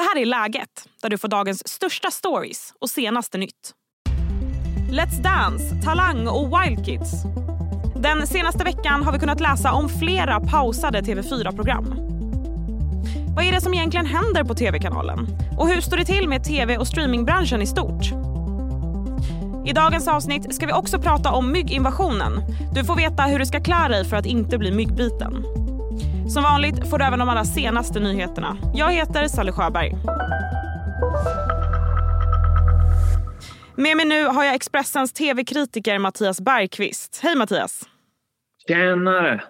Det här är Läget, där du får dagens största stories och senaste nytt. Let's Dance, Talang och Wild Kids. Den senaste veckan har vi kunnat läsa om flera pausade TV4-program. Vad är det som egentligen händer på tv-kanalen? Och hur står det till med tv och streamingbranschen i stort? I dagens avsnitt ska vi också prata om mygginvasionen. Du får veta hur du ska klä dig för att inte bli myggbiten. Som vanligt får du även de allra senaste nyheterna. Jag heter Sally Sjöberg. Med mig nu har jag Expressens tv-kritiker Mattias Bergqvist. Hej Mattias! Tjenare!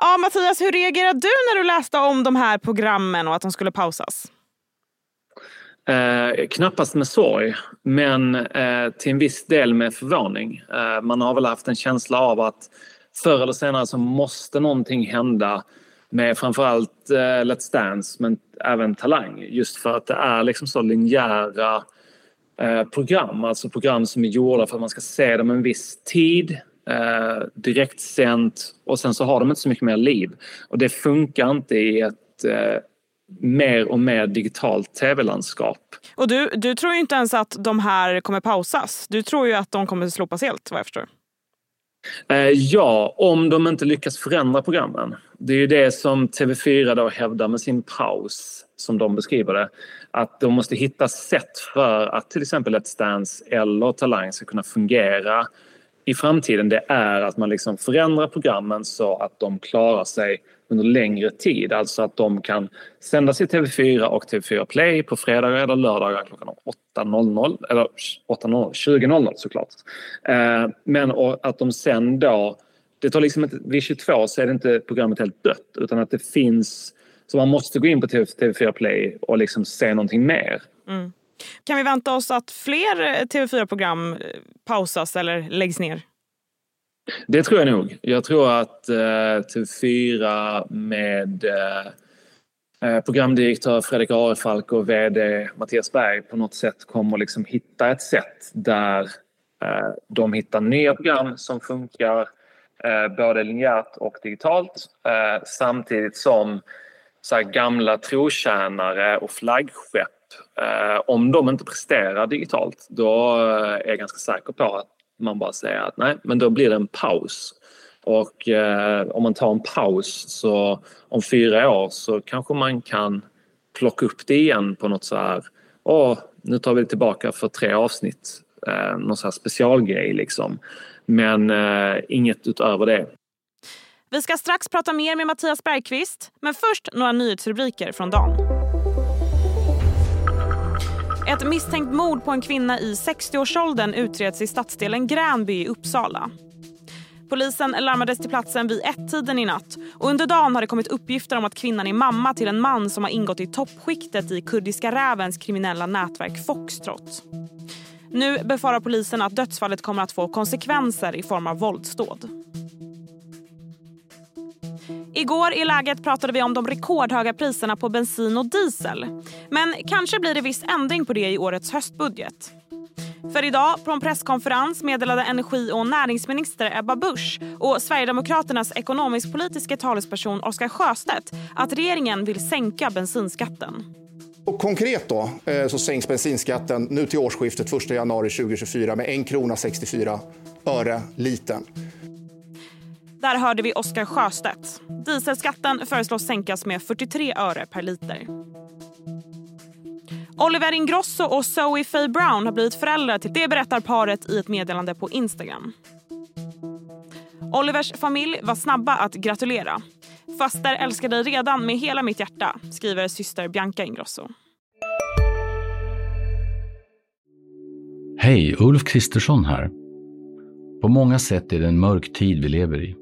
Ja, Mattias, hur reagerade du när du läste om de här programmen och att de skulle pausas? Eh, knappast med sorg, men eh, till en viss del med förvåning. Eh, man har väl haft en känsla av att förr eller senare så måste någonting hända med framförallt eh, Let's Dance men även Talang just för att det är liksom så linjära eh, program, alltså program som är gjorda för att man ska se dem en viss tid eh, direktsänt och sen så har de inte så mycket mer liv. Och det funkar inte i ett eh, mer och mer digitalt tv-landskap. Och du, du tror ju inte ens att de här kommer pausas. Du tror ju att de kommer slopas helt vad jag förstår. Eh, ja, om de inte lyckas förändra programmen. Det är ju det som TV4 då hävdar med sin paus, som de beskriver det. Att de måste hitta sätt för att till exempel Let's Dance eller Talang ska kunna fungera i framtiden. Det är att man liksom förändrar programmen så att de klarar sig under längre tid. Alltså att de kan sändas i TV4 och TV4 Play på fredagar eller lördagar klockan 8.00 eller 8.00, 20.00 såklart. Eh, men att de sen då, det tar liksom inte, vid 22 så är det inte programmet helt dött utan att det finns, så man måste gå in på TV4 Play och liksom se någonting mer. Mm. Kan vi vänta oss att fler eh, TV4-program eh, pausas eller läggs ner? Det tror jag nog. Jag tror att eh, TV4 med eh, eh, programdirektör Fredrik Arefalk och VD Mattias Berg på något sätt kommer liksom hitta ett sätt där eh, de hittar nya program som funkar eh, både linjärt och digitalt eh, samtidigt som så här, gamla trotjänare och flaggskepp Eh, om de inte presterar digitalt då eh, är jag ganska säker på att man bara säger att nej, men då blir det en paus. Och eh, om man tar en paus så om fyra år så kanske man kan plocka upp det igen på något så här, åh, nu tar vi det tillbaka för tre avsnitt. Eh, någon så här specialgrej liksom. Men eh, inget utöver det. Vi ska strax prata mer med Mattias Bergqvist, men först några nyhetsrubriker från dagen. Ett misstänkt mord på en kvinna i 60-årsåldern utreds i stadsdelen Gränby i Uppsala. Polisen larmades till platsen vid ett-tiden i natt och under dagen har det kommit uppgifter om att kvinnan är mamma till en man som har ingått i toppskiktet i Kurdiska rävens kriminella nätverk Foxtrot. Nu befarar polisen att dödsfallet kommer att få konsekvenser i form av våldsdåd. Igår i läget pratade vi om de rekordhöga priserna på bensin och diesel. Men kanske blir det viss ändring på det i årets höstbudget. För idag på en presskonferens meddelade energi och näringsminister Ebba Busch och Sverigedemokraternas ekonomisk-politiska talesperson Oskar Sjöstedt att regeringen vill sänka bensinskatten. Och konkret då, eh, så sänks bensinskatten nu till årsskiftet 1 januari 2024 med 1 krona 64 öre litern. Där hörde vi Oskar Sjöstedt. Dieselskatten föreslås sänkas med 43 öre per liter. Oliver Ingrosso och Zoe Faye Brown har blivit föräldrar till det berättar paret i ett meddelande på Instagram. Olivers familj var snabba att gratulera. Faster älskar dig redan med hela mitt hjärta, skriver syster Bianca Ingrosso. Hej, Ulf Kristersson här. På många sätt är det en mörk tid vi lever i.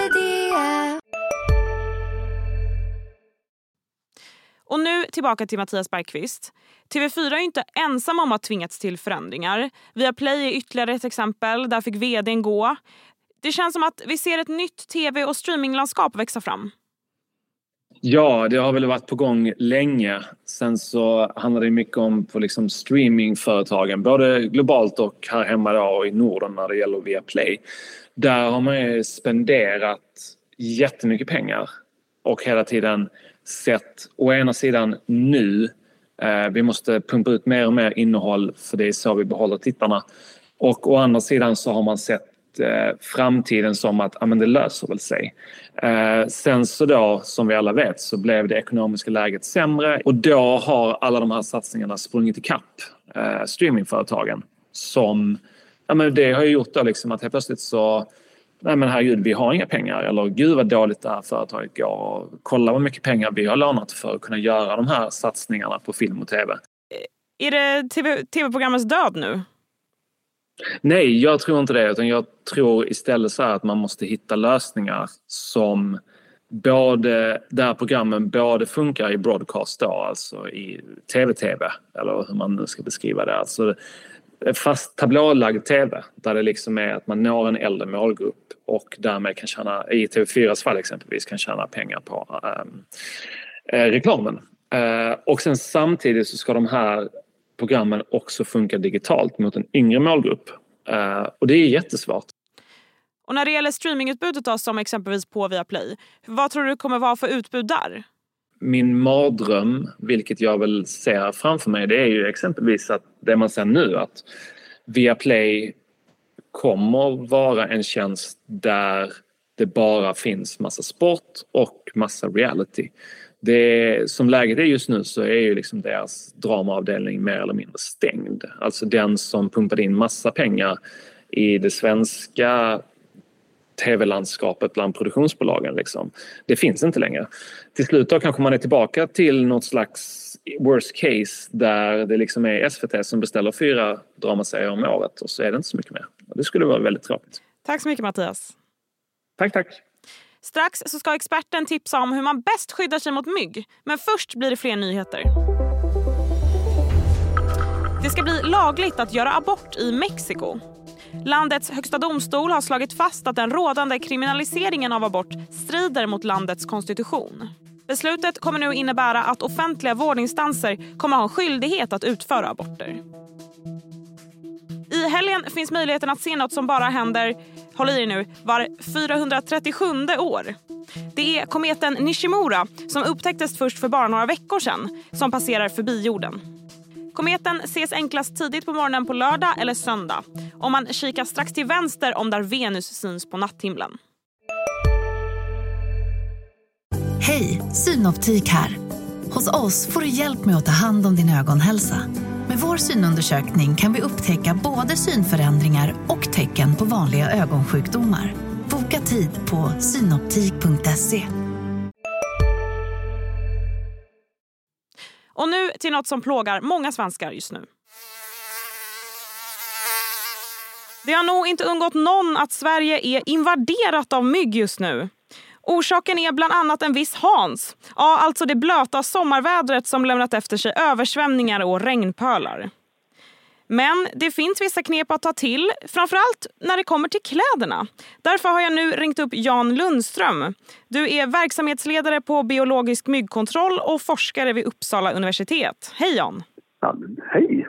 Tillbaka till Mattias Bergqvist. TV4 är inte ensamma om att tvingats till förändringar. Viaplay är ytterligare ett exempel. Där fick vdn gå. Det känns som att vi ser ett nytt tv och streaminglandskap växa fram. Ja, det har väl varit på gång länge. Sen så handlar det mycket om på liksom streamingföretagen, både globalt och här hemma då i Norden när det gäller Viaplay. Där har man ju spenderat jättemycket pengar och hela tiden sett å ena sidan nu, eh, vi måste pumpa ut mer och mer innehåll för det är så vi behåller tittarna. Och å andra sidan så har man sett eh, framtiden som att ja, men det löser väl sig. Eh, sen så då, som vi alla vet, så blev det ekonomiska läget sämre och då har alla de här satsningarna sprungit ikapp eh, streamingföretagen som ja, men det har ju gjort då liksom att helt plötsligt så nej men herregud, vi har inga pengar eller gud vad dåligt det här företaget går. Kolla vad mycket pengar vi har lånat för att kunna göra de här satsningarna på film och tv. Är det TV, tv-programmets död nu? Nej, jag tror inte det. Utan jag tror istället så att man måste hitta lösningar som både där programmen både funkar i broadcast då, alltså i tv-tv eller hur man nu ska beskriva det. Alltså fast tablålagd tv där det liksom är att man når en äldre målgrupp och därmed kan tjäna, i TV4s fall exempelvis, kan tjäna pengar på um, reklamen. Uh, och sen samtidigt så ska de här programmen också funka digitalt mot en yngre målgrupp. Uh, och det är jättesvårt. Och när det gäller streamingutbudet då, som exempelvis på Viaplay, vad tror du kommer vara för utbud där? Min mardröm, vilket jag väl ser framför mig, det är ju exempelvis att det man ser nu att Viaplay kommer vara en tjänst där det bara finns massa sport och massa reality. Det, som läget är just nu så är ju liksom deras dramaavdelning mer eller mindre stängd. Alltså den som pumpade in massa pengar i det svenska tv-landskapet bland produktionsbolagen. Liksom. Det finns inte längre. Till slut då kanske man är tillbaka till något slags worst case där det liksom är SVT som beställer fyra dramaserier om året och så är det inte så mycket mer. Det skulle vara väldigt tråkigt. Tack så mycket Mattias. Tack, tack. Strax så ska experten tipsa om hur man bäst skyddar sig mot mygg. Men först blir det fler nyheter. Det ska bli lagligt att göra abort i Mexiko. Landets högsta domstol har slagit fast att den rådande kriminaliseringen av abort strider mot landets konstitution. Beslutet kommer nu innebära att offentliga vårdinstanser kommer ha en skyldighet att utföra aborter. I helgen finns möjligheten att se något som bara händer, håll i er nu, var 437 år. Det är kometen Nishimura som upptäcktes först för bara några veckor sedan som passerar förbi jorden. Kometen ses enklast tidigt på morgonen på lördag eller söndag om man kikar strax till vänster om där Venus syns på natthimlen. Hej, Synoptik här. Hos oss får du hjälp med att ta hand om din ögonhälsa. Med vår synundersökning kan vi upptäcka både synförändringar och tecken på vanliga ögonsjukdomar. Boka tid på synoptik.se. Och nu till något som plågar många svenskar just nu. Det har nog inte undgått någon att Sverige är invaderat av mygg just nu. Orsaken är bland annat en viss Hans. Ja, alltså det blöta sommarvädret som lämnat efter sig översvämningar och regnpölar. Men det finns vissa knep att ta till, framförallt när det kommer till kläderna. Därför har jag nu ringt upp Jan Lundström. Du är verksamhetsledare på biologisk myggkontroll och forskare vid Uppsala universitet. Hej Jan! Ja, hej!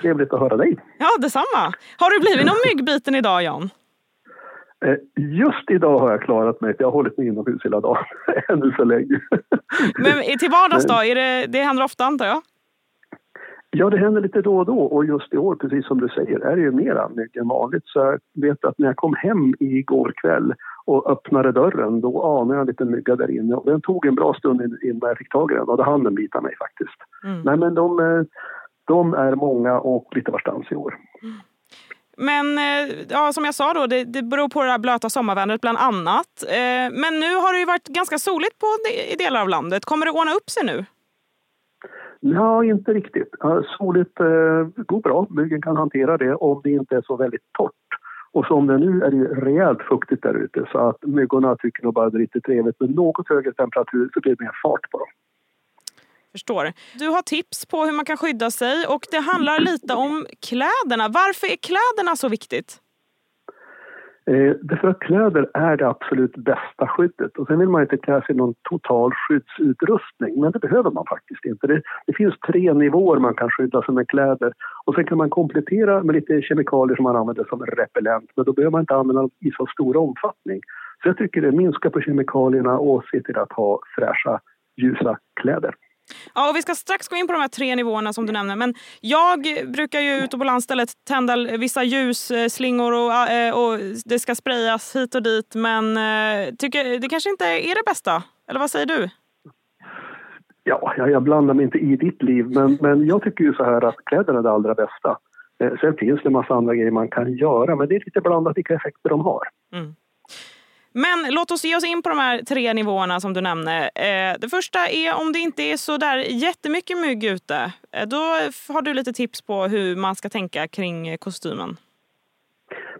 Trevligt att höra dig. Ja, detsamma. Har du blivit någon myggbiten idag Jan? Eh, just idag har jag klarat mig, för jag har hållit mig inomhus hela dagen, ännu så länge. Men till vardags då? Är det, det händer ofta antar jag? Ja, det händer lite då och då och just i år, precis som du säger, är det ju mera mygg än vanligt. Så jag vet att när jag kom hem igår kväll och öppnade dörren, då anade jag en liten mygga där inne. Och den tog en bra stund innan jag fick tag i den och då hann den bita mig faktiskt. Mm. Nej, men de, eh, de är många och lite varstans i år. Mm. Men eh, ja, som jag sa då, det, det beror på det blöta sommarvädret bland annat. Eh, men nu har det ju varit ganska soligt på, i delar av landet. Kommer det ordna upp sig nu? Ja, inte riktigt. Soligt eh, går bra. Myggen kan hantera det om det inte är så väldigt torrt. Och som det nu är det ju rejält fuktigt där ute så att myggorna tycker nog bara det är riktigt trevligt. Med något högre temperatur så blir det mer fart på dem. Förstår. Du har tips på hur man kan skydda sig och det handlar lite om kläderna. Varför är kläderna så viktigt? Eh, därför att kläder är det absolut bästa skyddet. Och sen vill man inte klä sig i någon total skyddsutrustning, men det behöver man faktiskt inte. Det, det, finns tre nivåer man kan skydda sig med kläder. Och sen kan man komplettera med lite kemikalier som man använder som repellent, men då behöver man inte använda dem i så stor omfattning. Så jag tycker det minskar på kemikalierna och se till att ha fräscha, ljusa kläder. Ja, och vi ska strax gå in på de här tre nivåerna som du nämner. Men jag brukar ju ute på landstället tända vissa ljusslingor och, eh, och det ska sprayas hit och dit. Men eh, tycker, det kanske inte är det bästa? Eller vad säger du? Ja, jag blandar mig inte i ditt liv, men, men jag tycker ju så här att kläderna är det allra bästa. Eh, sen finns det en massa andra grejer man kan göra, men det är lite blandat vilka effekter de har. Mm. Men låt oss ge oss in på de här tre nivåerna som du nämnde. Eh, det första är om det inte är så där jättemycket mygg ute. Eh, då har du lite tips på hur man ska tänka kring kostymen.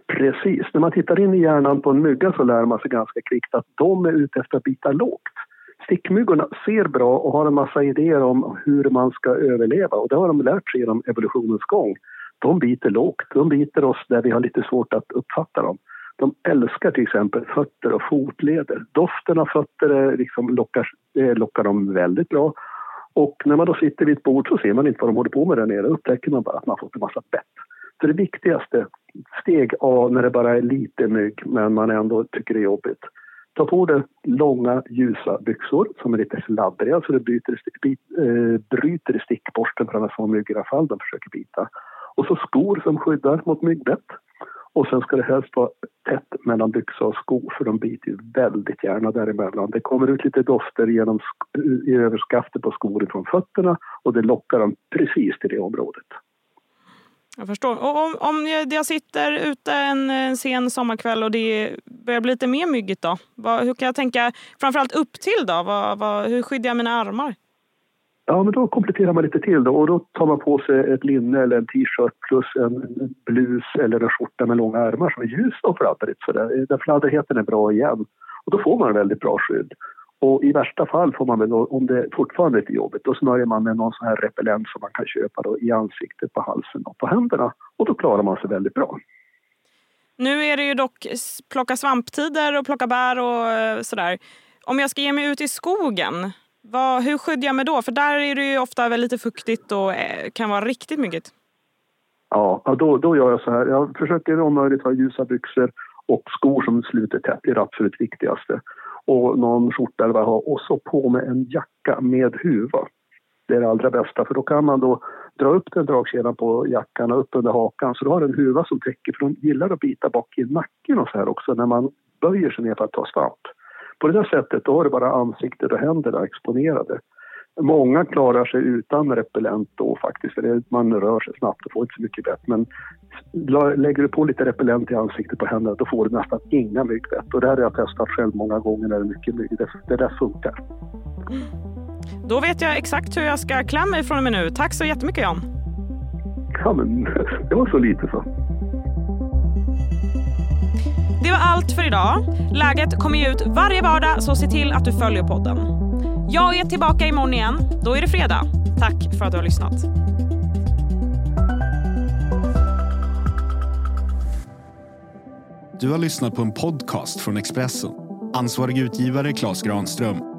Precis. När man tittar in i hjärnan på en mygga så lär man sig ganska kvickt att de är ute efter att bita lågt. Stickmyggorna ser bra och har en massa idéer om hur man ska överleva och det har de lärt sig genom evolutionens gång. De biter lågt, de biter oss där vi har lite svårt att uppfatta dem. De älskar till exempel fötter och fotleder. Doften av fötter liksom lockar, eh, lockar dem väldigt bra. Och när man då sitter vid ett bord så ser man inte vad de håller på med där nere. Då upptäcker man bara att man fått en massa bett. Så det viktigaste, steg A när det bara är lite mygg men man ändå tycker det är jobbigt. Ta på dig långa ljusa byxor som är lite sladdriga så det bryter, bit, eh, bryter stickborsten för annars får mygg i alla fall de försöker bita. Och så skor som skyddar mot myggbett. Och sen ska det helst vara tätt mellan byxa och sko för de biter ju väldigt gärna däremellan. Det kommer ut lite dofter genom i överskaftet på skor från fötterna och det lockar dem precis till det området. Jag förstår. Och om, om jag sitter ute en, en sen sommarkväll och det börjar bli lite mer myggigt då? Vad, hur kan jag tänka, framförallt upp till då? Vad, vad, hur skyddar jag mina armar? Ja, men då kompletterar man lite till då och då tar man på sig ett linne eller en t-shirt plus en blus eller en skjorta med långa ärmar som är ljus och fladdrigt Så Där fladdrigheten är bra igen. Och då får man väldigt bra skydd. Och i värsta fall får man väl, om det fortfarande är lite jobbigt, då smörjer man med någon sån här repellent som man kan köpa då i ansiktet, på halsen och på händerna. Och då klarar man sig väldigt bra. Nu är det ju dock plocka svamptider och plocka bär och eh, sådär. Om jag ska ge mig ut i skogen, vad, hur skyddar jag mig då? För där är det ju ofta lite fuktigt och eh, kan vara riktigt mycket. Ja, då, då gör jag så här. Jag försöker om möjligt ha ljusa byxor och skor som sluter tätt. Det är det absolut viktigaste. Och någon skjorta eller vad jag har. Och så på med en jacka med huva. Det är det allra bästa för då kan man då dra upp den dragkedjan på jackan och upp under hakan så du har en huva som täcker för de gillar att bita bak i nacken och så här också när man böjer sig ner för att ta svamp. På det där sättet då har du bara ansiktet och händerna exponerade. Många klarar sig utan repellent då faktiskt, för man rör sig snabbt och får inte så mycket bett. Men lägger du på lite repellent i ansiktet på händerna då får du nästan inga myggbett. Och det här har jag testat själv många gånger när det är mycket mygg. Det, det där funkar. Då vet jag exakt hur jag ska klä mig från och med nu. Tack så jättemycket Jan. Ja, men det var så lite så. Det var allt för idag. Läget kommer ju ut varje vardag så se till att du följer podden. Jag är tillbaka imorgon igen. Då är det fredag. Tack för att du har lyssnat. Du har lyssnat på en podcast från Expressen. Ansvarig utgivare Klas Granström